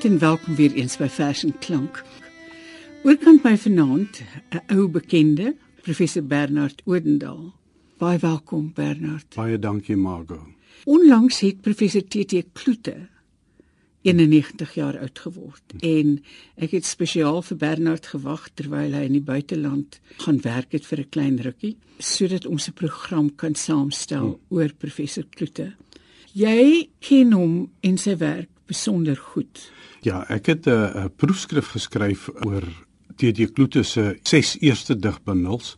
Goeienaand en welkom weer eens by Vers en Klank. Oorkant my vanaand 'n ou bekende, professor Bernard Odendaal. Baie welkom Bernard. Baie dankie Margo. Onlangs het professor TT Kloete 91 jaar oud geword en ek het spesiaal vir Bernard gewag terwyl hy in die buiteland gaan werk het vir 'n klein rukkie sodat ons 'n program kan saamstel hmm. oor professor Kloete. Jy ken hom en sy werk besonder goed. Ja, ek het 'n proefskrif geskryf oor TT Kloete se ses eerste digbundels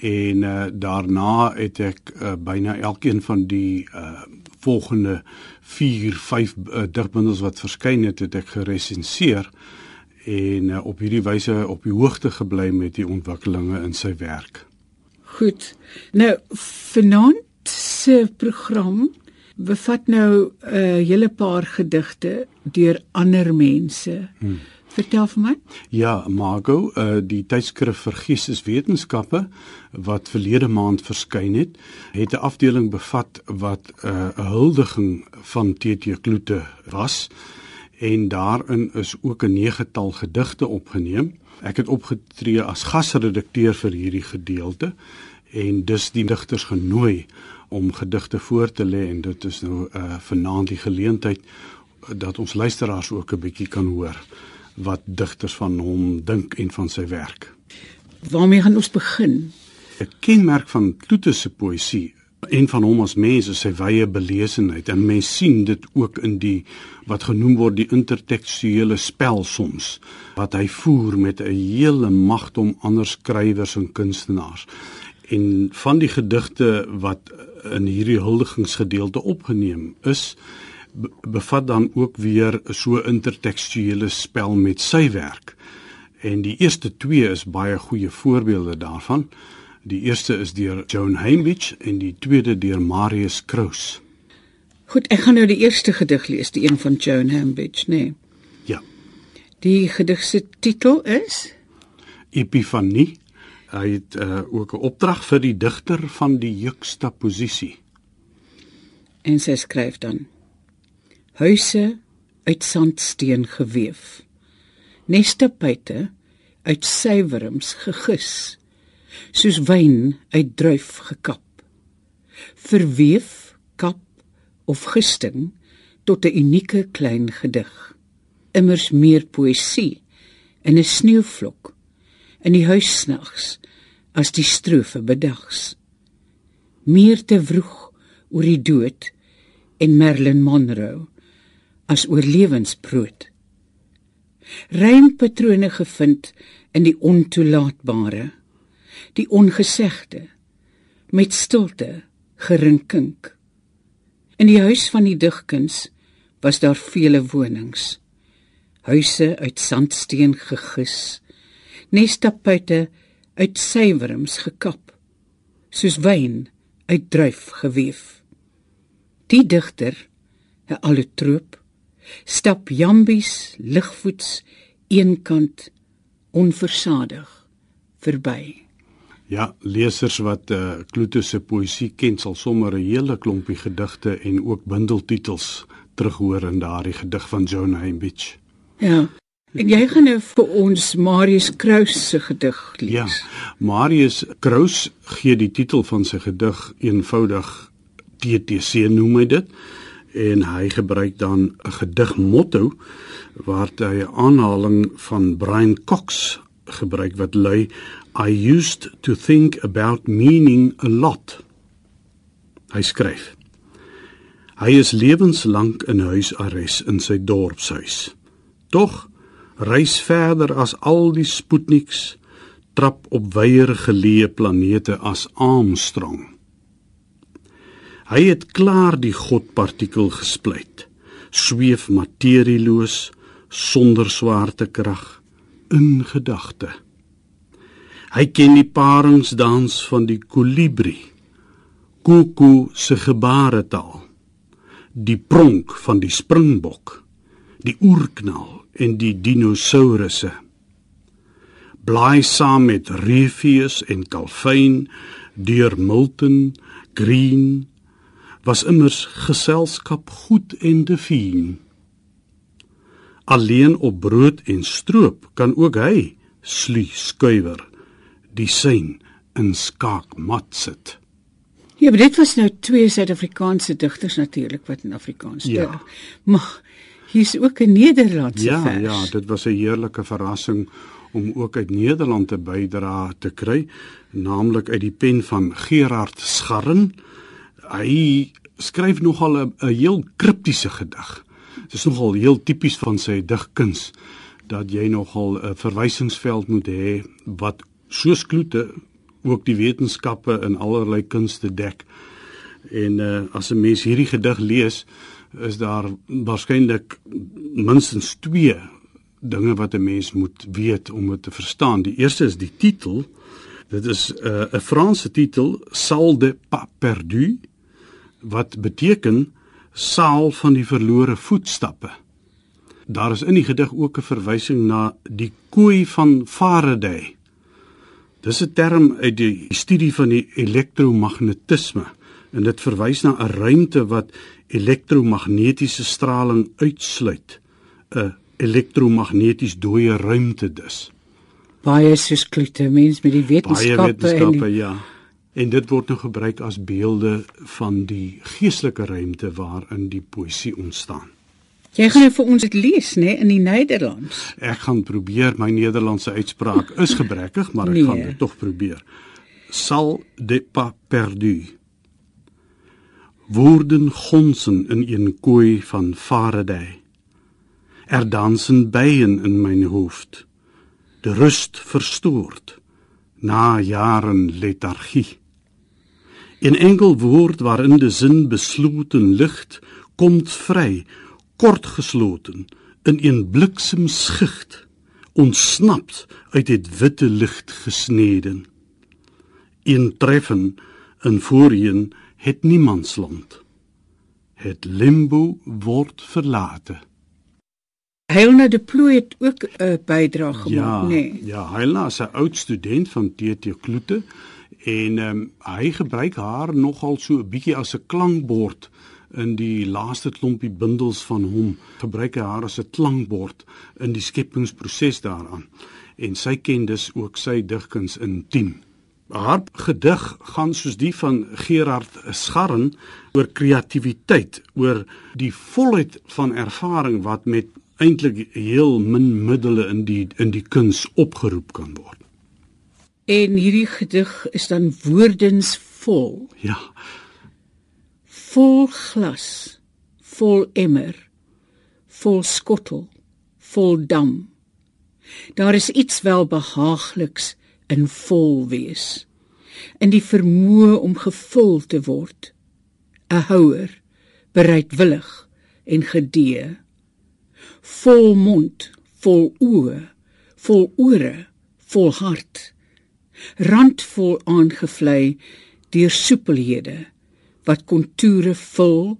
en uh, daarna het ek uh, byna elkeen van die uh, volgende 4 5 uh, digbundels wat verskyn het het ek geresenseer en uh, op hierdie wyse op die hoogte gebly met die ontwikkelinge in sy werk. Goed. Nou vanaand se program bevat nou 'n uh, hele paar gedigte deur ander mense. Hmm. Vertel vir my. Ja, Margo, uh die tydskrif vir Geesteswetenskappe wat verlede maand verskyn het, het 'n afdeling bevat wat uh, 'n uh, huldiging van TT Kloete was en daarin is ook 'n negetal gedigte opgeneem. Ek het opgetree as gasredakteur vir hierdie gedeelte en dus die digters genooi om gedigte voor te lê en dit is nou uh vanaand die geleentheid dat ons luisteraars ook 'n bietjie kan hoor wat digters van hom dink en van sy werk. Waarmee gaan ons begin? 'n Kenmerk van Kloete se poësie en van hom as mens is sy wye belesenheid en mens sien dit ook in die wat genoem word die intertekstuele spel soms wat hy voer met 'n hele magdom ander skrywers en kunstenaars. En van die gedigte wat in hierdie huldigingsgedeelte opgeneem is, bevat dan ook weer so intertekstuele spel met sy werk. En die eerste twee is baie goeie voorbeelde daarvan. Die eerste is deur Joan Hambidge en die tweede deur Marius Kraus. Goed, ek gaan nou die eerste gedig lees, die een van Joan Hambidge, nee. Ja. Die gedig se titel is Epifanie. Hy het uh, ook 'n opdrag vir die digter van die juxtaposisie. En sy skryf dan: huise uit sandsteen geweef. Nestepuite uit suiwerms gegis. Soos wyn uit druif gekap. Verweef kap of gisting tot 'n unieke klein gedig. Immers meer poësie in 'n sneeuvlok in die huis snags as die strofe bedags meer te vroeg oor die dood en Marilyn Monroe as oorlewensbrood. Rympatrone gevind in die ontoelaatbare, die ongesegde met stilte gerinkink. In die huis van die digkuns was daar vele wonings. Huise uit sandsteen gegis, nestapuite uit suiwerms gekap, soos wyn uit druif geweef. Die digter, 'n allotroop, stap jambies ligvoets eenkant onversadig verby. Ja, lesers wat uh, Kloete se poësie ken sal sommer 'n hele klompie gedigte en ook bundeltitels terughoor in daardie gedig van John Hambidge. Ja. En jy gaan nou vir ons Marius Kraus se gedig lees. Ja. Marius Kraus gee die titel van sy gedig eenvoudig TTC noem hy dit en hy gebruik dan 'n gedig motto waar hy 'n aanhaling van Brian Cox gebruik wat lui I used to think about meaning a lot. Hy skryf Hy is lewenslank in huisarrest in sy dorpshuis. Tog reis verder as al die Sputniks trap op wyeer geleë planete as Armstrong. Hy het klaar die godpartikel gesplyt. Sweef materieloos sonder swaartekrag in gedagte. Hy ken die paringsdans van die kolibri. Kuku se gebaretaal. Die pronk van die springbok. Die oerknal en die dinosourusse. Blaai saam met Refius en Calvin deur Milton, Green was immers geselskap goed en defien. Alleen op brood en stroop kan ook hy slie skuiwer die sein in skaakmat sit. Ja, maar dit was nou twee Suid-Afrikaanse digters natuurlik wat in Afrikaans Ja. ja. Maar hier's ook 'n Nederlandse Ja, vers. ja, dit was 'n heerlike verrassing om ook uit Nederland 'n bydra te kry, naamlik uit die pen van Gerard Scharren. Hy skryf nogal 'n heel kriptiese gedig. Dit is nogal heel tipies van sy digkuns dat jy nogal 'n verwysingsveld moet hê wat soos kloete ook die wetenskappe en allerlei kunste dek. En uh, as 'n mens hierdie gedig lees, is daar waarskynlik minstens 2 dinge wat 'n mens moet weet om dit te verstaan. Die eerste is die titel. Dit is 'n uh, Franse titel, Salle de pas perdu, wat beteken saal van die verlore voetstappe. Daar is in die gedig ook 'n verwysing na die kooi van Faraday. Dis 'n term uit die studie van die elektromagnetisme en dit verwys na 'n ruimte wat elektromagnetiese straling uitsluit. 'n elektromagneties dooie ruimte dus. Baie soos klote mens met die Baie wetenskappe, wetenskappe en die, ja. En dit word nou gebruik as beelde van die geestelike ruimte waarin die poësie ontstaan. Jy gaan nou vir ons dit lees, né, in die Nederlands. Ek gaan probeer my Nederlandse uitspraak is gebrekkig, maar ek Nee. gaan dit tog probeer. Sal de pas perdu. Woorden gonsen in een kooi van Faraday. Er dansen bijen in mijn hoofd. De rust verstoord na jaren lethargie. Een enkel woord waarin de zin besloten ligt, komt vrij, kort gesloten, in een bliksemschicht, ontsnapt uit het witte licht gesneden. Een treffen, een voorheen, het niemandsland. Het limbo wordt verlaten. Heilna de Plooi het ook 'n bydrae gemaak, Ja, nê. ja, Heilna is 'n oud student van TT Kloete en ehm um, hy gebruik haar nogal so 'n bietjie as 'n klankbord in die laaste klompie bundels van hom. Gebruik hy haar as 'n klankbord in die skepingsproses daaraan. En sy ken dus ook sy digkuns intiem. Haar gedig gaan soos die van Gerard Scharren oor kreatiwiteit, oor die volheid van ervaring wat met eintlik heel min middele in die in die kuns opgeroep kan word. En hierdie gedig is dan woordensvol, Ja, vol glas, vol emmer, vol skottel, vol dam. Daar is iets wel behaagliks in vol wees. In die vermoë om gevul te word. 'n Houer, bereidwillig en gedee. Vol mond, vol oë, vol ore, vol hart. Randvol aangevlei deur soepelhede wat kontoure vul,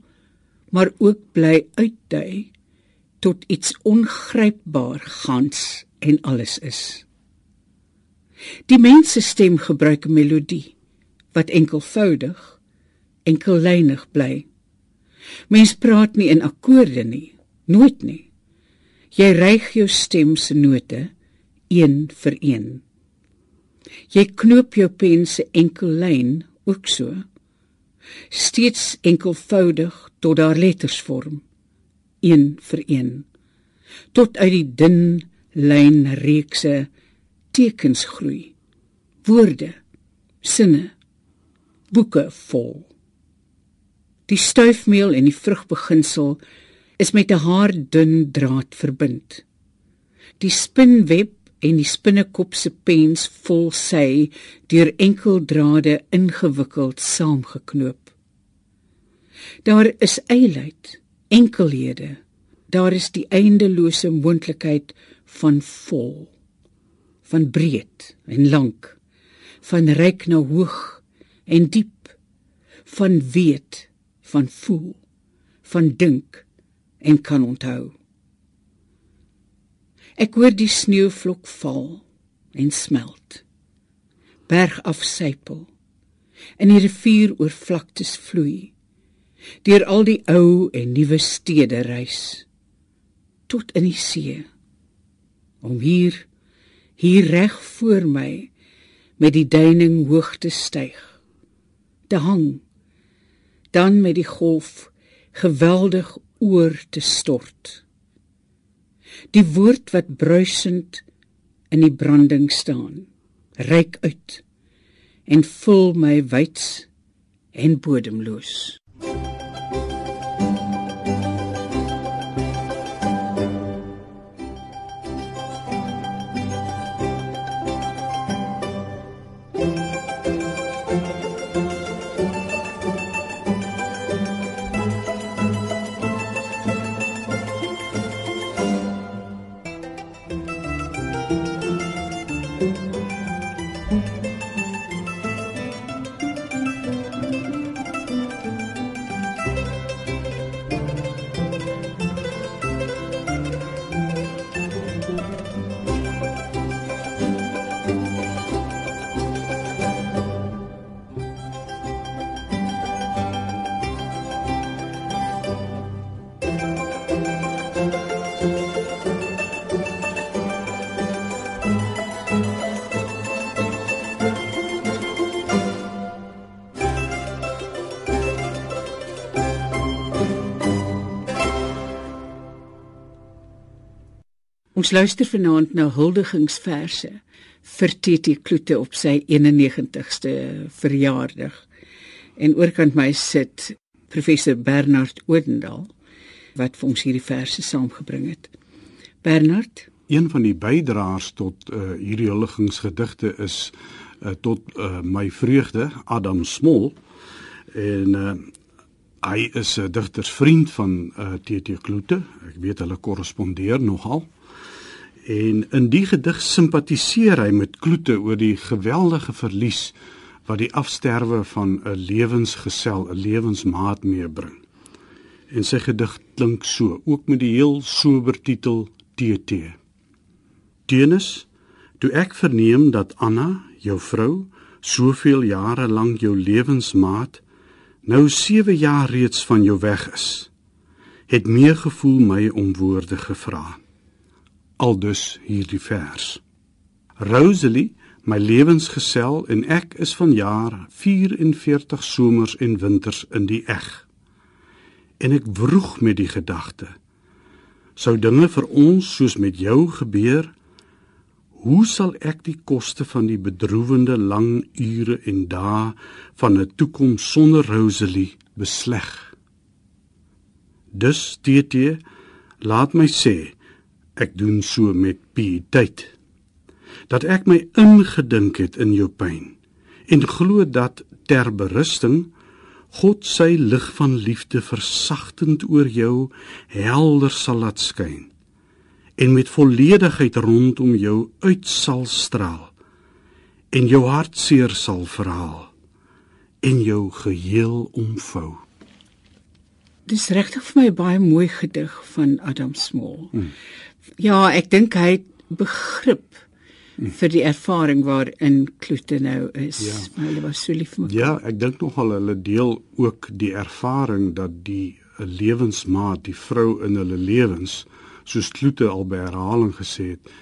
maar ook bly uitdui tot iets ongrypbaar gans en alles is. Die mens se stem gebruik 'n melodie wat enkelvoudig, enkellynig bly. Mens praat nie in akkoorde nie, nooit nie. Jy reig jou stem se note een vir een. Jy knoop jou pen se enkel lyn ook so. Steeds enkelvoudig tot daar letters vorm, een vir een. Tot uit die dun lynreekse tekens groei. Woorde, sinne, boeke vol. Die stuifmeel en die vrugbeginsel is met 'n haardun draad verbind. Die spinweb en die spinnekop se pens vol sy deur enkel drade ingewikkeld saamgeknoop. Daar is eiluid, enkelhede. Daar is die eindelose moontlikheid van vol, van breed en lank, van ryk na hoog en diep, van weet, van voel, van dink en kan onthou. Ek hoor die sneeuvlok val en smelt. Berg afsypel. In die rivier oor vlaktes vloei. Deur al die ou en nuwe stede reis. tot in die see. Om hier hier reg voor my met die duining hoog te styg. Te hang dan met die golf geweldig oor te stort. Die woord wat bruisend in die branding staan, reik uit en vul my wyds en bodemloos. Ons luister vanaand na huldigingsverse vir TT Kloete op sy 91ste verjaardag. En oorkant my sit professor Bernard Odendaal wat vir ons hierdie verse saamgebring het. Bernard, een van die bydraers tot uh, hierdie huldigingsgedigte is uh, tot uh, my vreugde Adam Smol en uh, hy is 'n digtersvriend van uh, TT Kloete. Ek weet hulle korrespondeer nogal. En in die gedig simpatiseer hy met Kloete oor die geweldige verlies wat die afsterwe van 'n lewensgesel, 'n lewensmaat meebring. En sy gedig klink so, ook met die heel sober titel TT. Tenis, toe ek verneem dat Anna, jou vrou, soveel jare lank jou lewensmaat, nou 7 jaar reeds van jou weg is, het meer gevoel my om woorde gevra aldus hierdie vers. Rosalie, my lewensgesel en ek is van jaar 44 somers en winters in die eg. En ek vroeg met die gedagte: Sou dinge vir ons soos met jou gebeur? Hoe sal ek die koste van die bedroewende lang ure en dae van 'n toekoms sonder Rosalie besleg? Dus TT, laat my sê, ek doen so met pietyd dat ek my ingedink het in jou pyn en glo dat ter berusting God sy lig van liefde versagtend oor jou helder sal laat skyn en met volledigheid rondom jou uit sal straal en jou hartseer sal verhaal en jou geheel omvou Dis regtig vir my baie mooi gedig van Adam Small. Hmm. Ja, ek dink hy het begrip vir die ervaring waarin Kloete nou is. Ja. Hulle was so lief vir mekaar. Ja, ek dink nogal hulle deel ook die ervaring dat die lewensmaat, die vrou in hulle lewens, soos Kloete al by herhaling gesê het,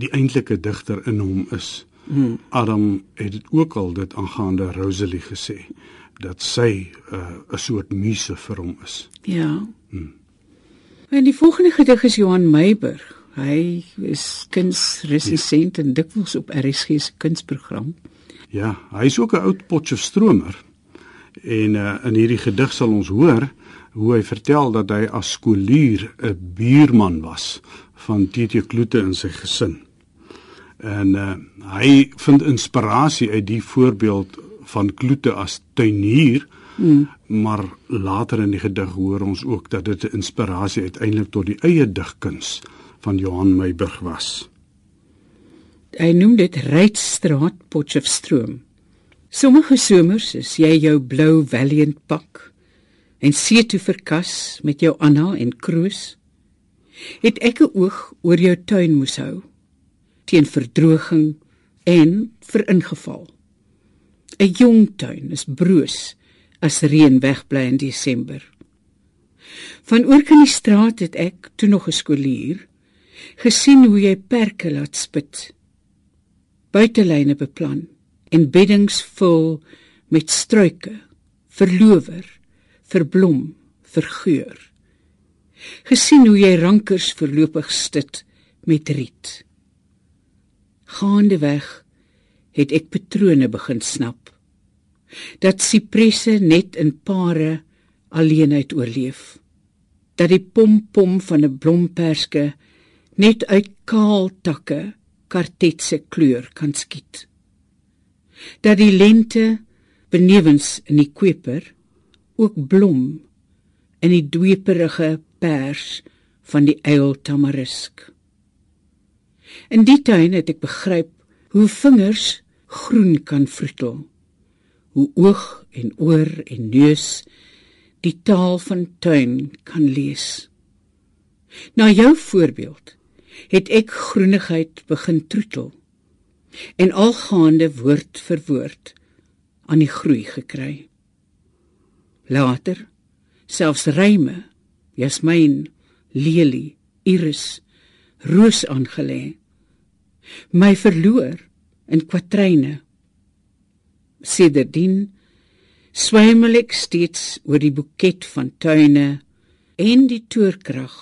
die eintlike digter in hom is. Hmm. Adam het dit ook al dit aangaande Rosalie gesê dat sy uh, 'n soort muse vir hom is. Ja. Hmm. En die volgende gedig is Johan Meiburg. Hy is kunsresensent en dikwels op RSG se kunsprogram. Ja, hy is ook 'n oud Potchefstromer. En uh, in hierdie gedig sal ons hoor hoe hy vertel dat hy as skoolier 'n buurman was van TT Kloete en sy gesin. En uh, hy vind inspirasie uit die voorbeeld van Kloete as tuinier. Hmm. Maar later in die gedig hoor ons ook dat dit 'n inspirasie uiteindelik tot die eie digkuns van Johan Meiburg was. Hy noem dit Rytstraat Potchefstroom. Sommige somers is jy jou blou Valiant pak en see toe verkas met jou Anna en Kroos. Het ek 'n oog oor jou tuin moes hou teen verdroging en vir ingeval. 'n Jong tuin is broos as reën wegbly in Desember. Van oor kan die straat het ek toe nog 'n skoolier gesien hoe jy perke laat spit. Buitelyne beplan en beddings vul met struike, verlower, verblom, vergeur. Gesien hoe jy rankers verloopig stit met riet. Gaandeweg het ek patrone begin snap dat sipresse net in pare alleenheid oorleef. Dat die pompom van 'n blomperske net uit kaal takke kartetse kleur kan skiet. Dat die lente benewens in die koper ook blom in die dweperige pers van die eil tamarisk. In die tuin het ek begryp hoe vingers groen kan vroetel hoe oog en oor en neus die taal van tuin kan lees. Na jou voorbeeld het ek groenigheid begin troetel en algaande woord vir woord aan die groei gekry. Later selfs ryme, jasmyn, lelie, iris, roos aangelê. My verloor in kwatryne Sedertdien swemel ek steeds oor die boeket van tuine en die toorkrag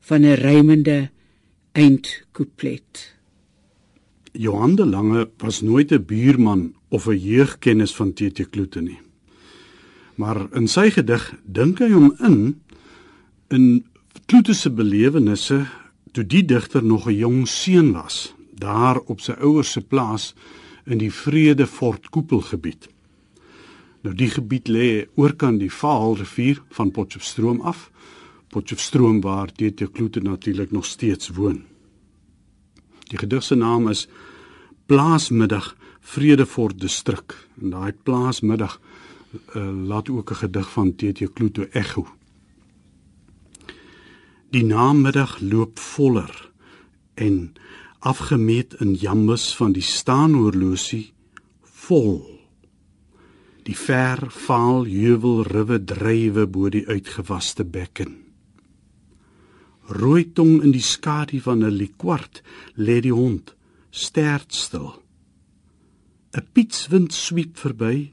van 'n rymende eindkouplet. Johan de Lange was nooit 'n buurman of 'n jeugkennis van TT Kloete nie. Maar in sy gedig dink hy hom in in Kloete se belewennisse toe die digter nog 'n jong seun was, daar op sy ouers se plaas in die Vredefort Koepelgebied. Nou die gebied lê oorkant die Vaalrivier van Potchefstroom af. Potchefstroom waar TT Kloete natuurlik nog steeds woon. Die gedig se naam is Plaasmiddag Vredefort distrik en daai plaasmiddag uh, laat ook 'n gedig van TT Kloete ekho. Die namiddag loop voller en afgemeet in jambes van die staanhorlosie vol. Die ver vaal heuwel riwe drywe bo die uitgewaste bekken. Rooi tong in die skadu van 'n likwart lê die hond sterd stil. 'n pietswind swiep verby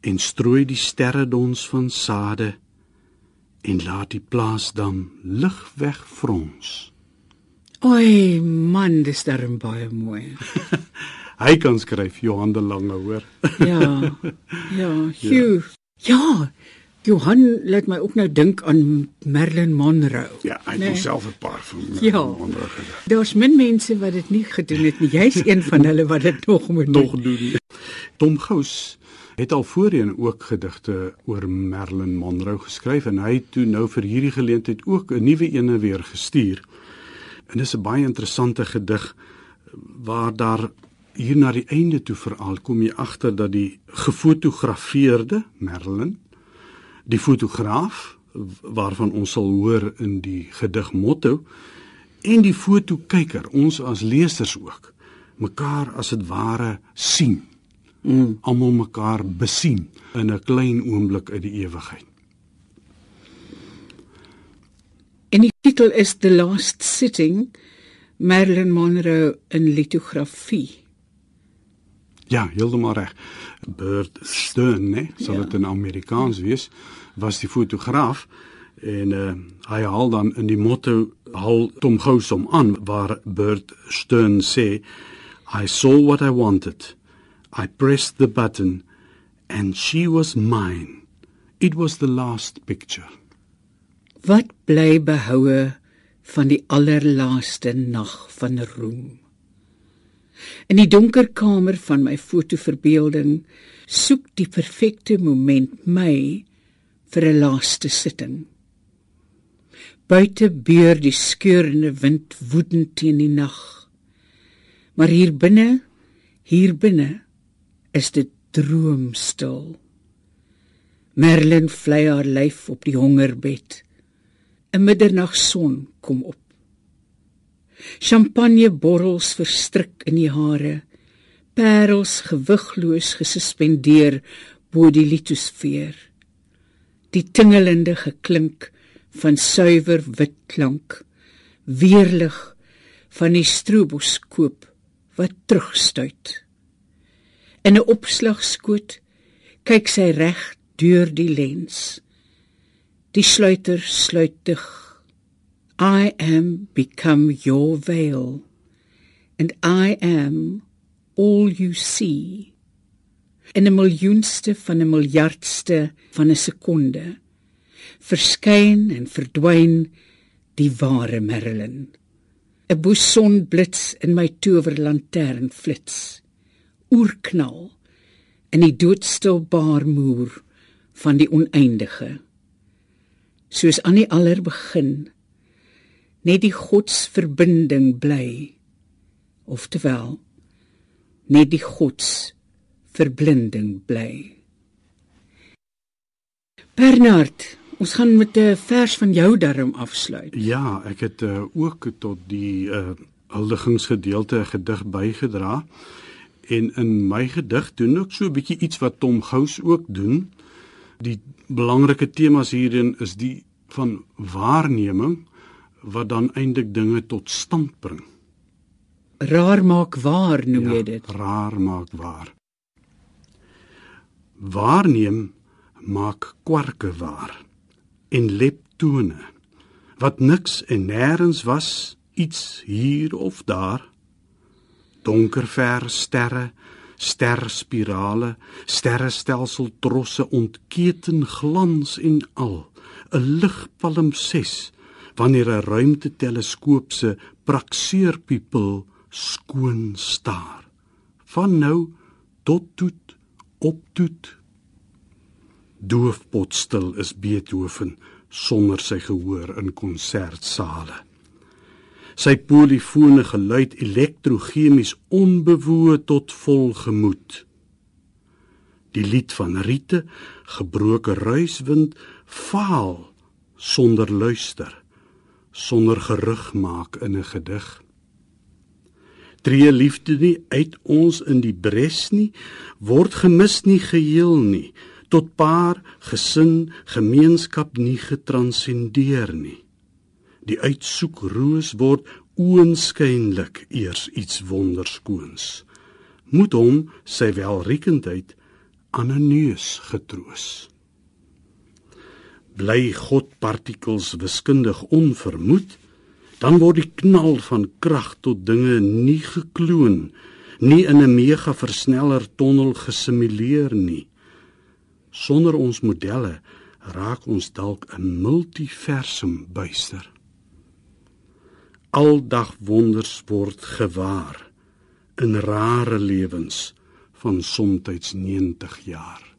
en strooi die sterre dons van sade en laat die plaas dan lig weg frons Oi man, dis darm baie mooi. Hy kan skryf Johan de Lange, hoor. ja. Ja, Hugh. Ja. ja. Johan laat my ook nou dink aan Marilyn Monroe. Ja, hy het nee. self 'n paar van ja. Monroe gedoen. Daar's min mense wat dit nie gedoen het nie. Jy's een van hulle wat dit nog moet nog doen. Tom Gous het al voorheen ook gedigte oor Marilyn Monroe geskryf en hy het toe nou vir hierdie geleentheid ook 'n nuwe ene weer gestuur. En dis 'n baie interessante gedig waar daar hier na die einde toe veral kom jy agter dat die gefotografeerde Merlin die fotograaf waarvan ons sal hoor in die gedig motto en die fotokyker ons as lesers ook mekaar as dit ware sien mm. almal mekaar besien in 'n klein oomblik uit die ewigheid En die titel is The Last Sitting Marilyn Monroe in litografie. Ja, heeltemal reg. Bert Stern, né, sal dit ja. in Amerikaans wees, was die fotograaf en uh, hy haal dan in die motto haal Tom Gousom aan waar Bert Stern sê I saw what I wanted. I pressed the button and she was mine. It was the last picture. Wat bly behoue van die allerlaaste nag van roem? In die donker kamer van my fotoverbeelding soek die perfekte moment my vir 'n laaste sitting. Buite beur die skeurende wind woedend teen die nag. Maar hier binne, hier binne is dit droomstil. Merlin vlei haar lyf op die hongerbed. 'n middernagson kom op. Champagne borrels verstrik in die hare. Parels gewigloos gesuspendeer bo die litosfeer. Die tingelende geklink van suiwer wit klank weerlig van die stroboskoop wat terugstuit in 'n opslagskoot kyk sy reg deur die lens die sluiter sluit dig. I am become your veil and i am all you see. In 'n miljoenste van 'n miljardste van 'n sekonde verskyn en verdwyn die ware Merlin 'n boson blits in my towerlantern flits oerknal in die doodstil baarmoer van die oneindige soos aan die aller begin net die godsverbinding bly oftewel net die gods verblinding bly. Bernard, ons gaan met 'n vers van jou darm afsluit. Ja, ek het uh, ook tot die uh, huldigingsgedeelte 'n gedig bygedra en in my gedig doen ek so 'n bietjie iets wat Tom Gous ook doen. Die belangrike temas hierin is die van waarneming wat dan eintlik dinge tot stand bring. Raar maak waar noem ja, jy dit? Raar maak waar. Waarneem maak kwarke waar en leptone wat niks en nêrens was iets hier of daar donker ver sterre sterspirale sterrestelsel trosse ontketen glans en al. 'n ligpalm 6 wanneer 'n ruimteteleskoop se prakseerpupil skoon staar. Van nou tot toet op toet. Doofpotstil is Beethoven sonder sy gehoor in konsertsale sy polifone geluid elektrochemies onbewoe tot volgemoed die lied van riete gebroke ruiswind faal sonder luister sonder gerug maak in 'n gedig. Tree liefde nie uit ons in die bres nie word gemis nie geheel nie tot paar gesin gemeenskap nie getranscendeer nie die uitsoek roos word oënskynlik eers iets wonderskoons. Moet hom sy welriekendheid aan 'n neus getroos. Bly god partikels wiskundig onvermoed dan word die knal van krag tot dinge nie gekloon nie in 'n mega versneller tonnel gesimuleer nie. Sonder ons modelle raak ons dalk 'n multiversum buister aldag wonders word gewaar in rare lewens van soms 90 jaar